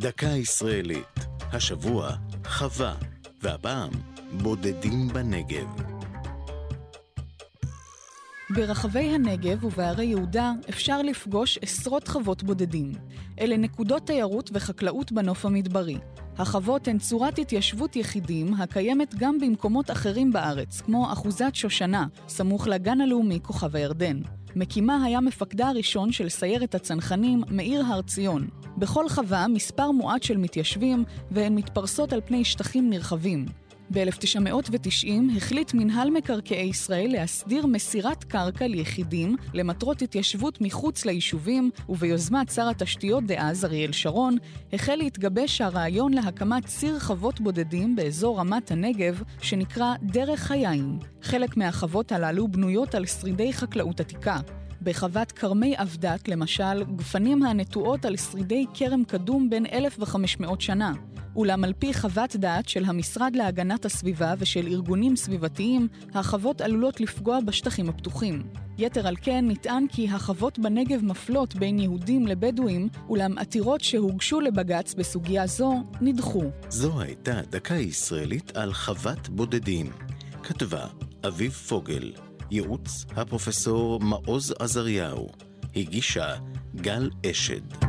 דקה ישראלית. השבוע חווה, והפעם בודדים בנגב. ברחבי הנגב ובערי יהודה אפשר לפגוש עשרות חוות בודדים. אלה נקודות תיירות וחקלאות בנוף המדברי. החוות הן צורת התיישבות יחידים הקיימת גם במקומות אחרים בארץ, כמו אחוזת שושנה, סמוך לגן הלאומי כוכב הירדן. מקימה היה מפקדה הראשון של סיירת הצנחנים, מאיר הר ציון. בכל חווה מספר מועט של מתיישבים, והן מתפרסות על פני שטחים נרחבים. ב-1990 החליט מינהל מקרקעי ישראל להסדיר מסירת קרקע ליחידים למטרות התיישבות מחוץ ליישובים, וביוזמת שר התשתיות דאז אריאל שרון, החל להתגבש הרעיון להקמת ציר חוות בודדים באזור רמת הנגב, שנקרא דרך היין. חלק מהחוות הללו בנויות על שרידי חקלאות עתיקה. בחוות כרמי אבדת, למשל, גפנים הנטועות על שרידי כרם קדום בין 1,500 שנה. אולם על פי חוות דעת של המשרד להגנת הסביבה ושל ארגונים סביבתיים, החוות עלולות לפגוע בשטחים הפתוחים. יתר על כן, נטען כי החוות בנגב מפלות בין יהודים לבדואים, אולם עתירות שהוגשו לבג"ץ בסוגיה זו נדחו. זו הייתה דקה ישראלית על חוות בודדים. כתבה אביב פוגל, ייעוץ הפרופסור מעוז עזריהו, הגישה גל אשד.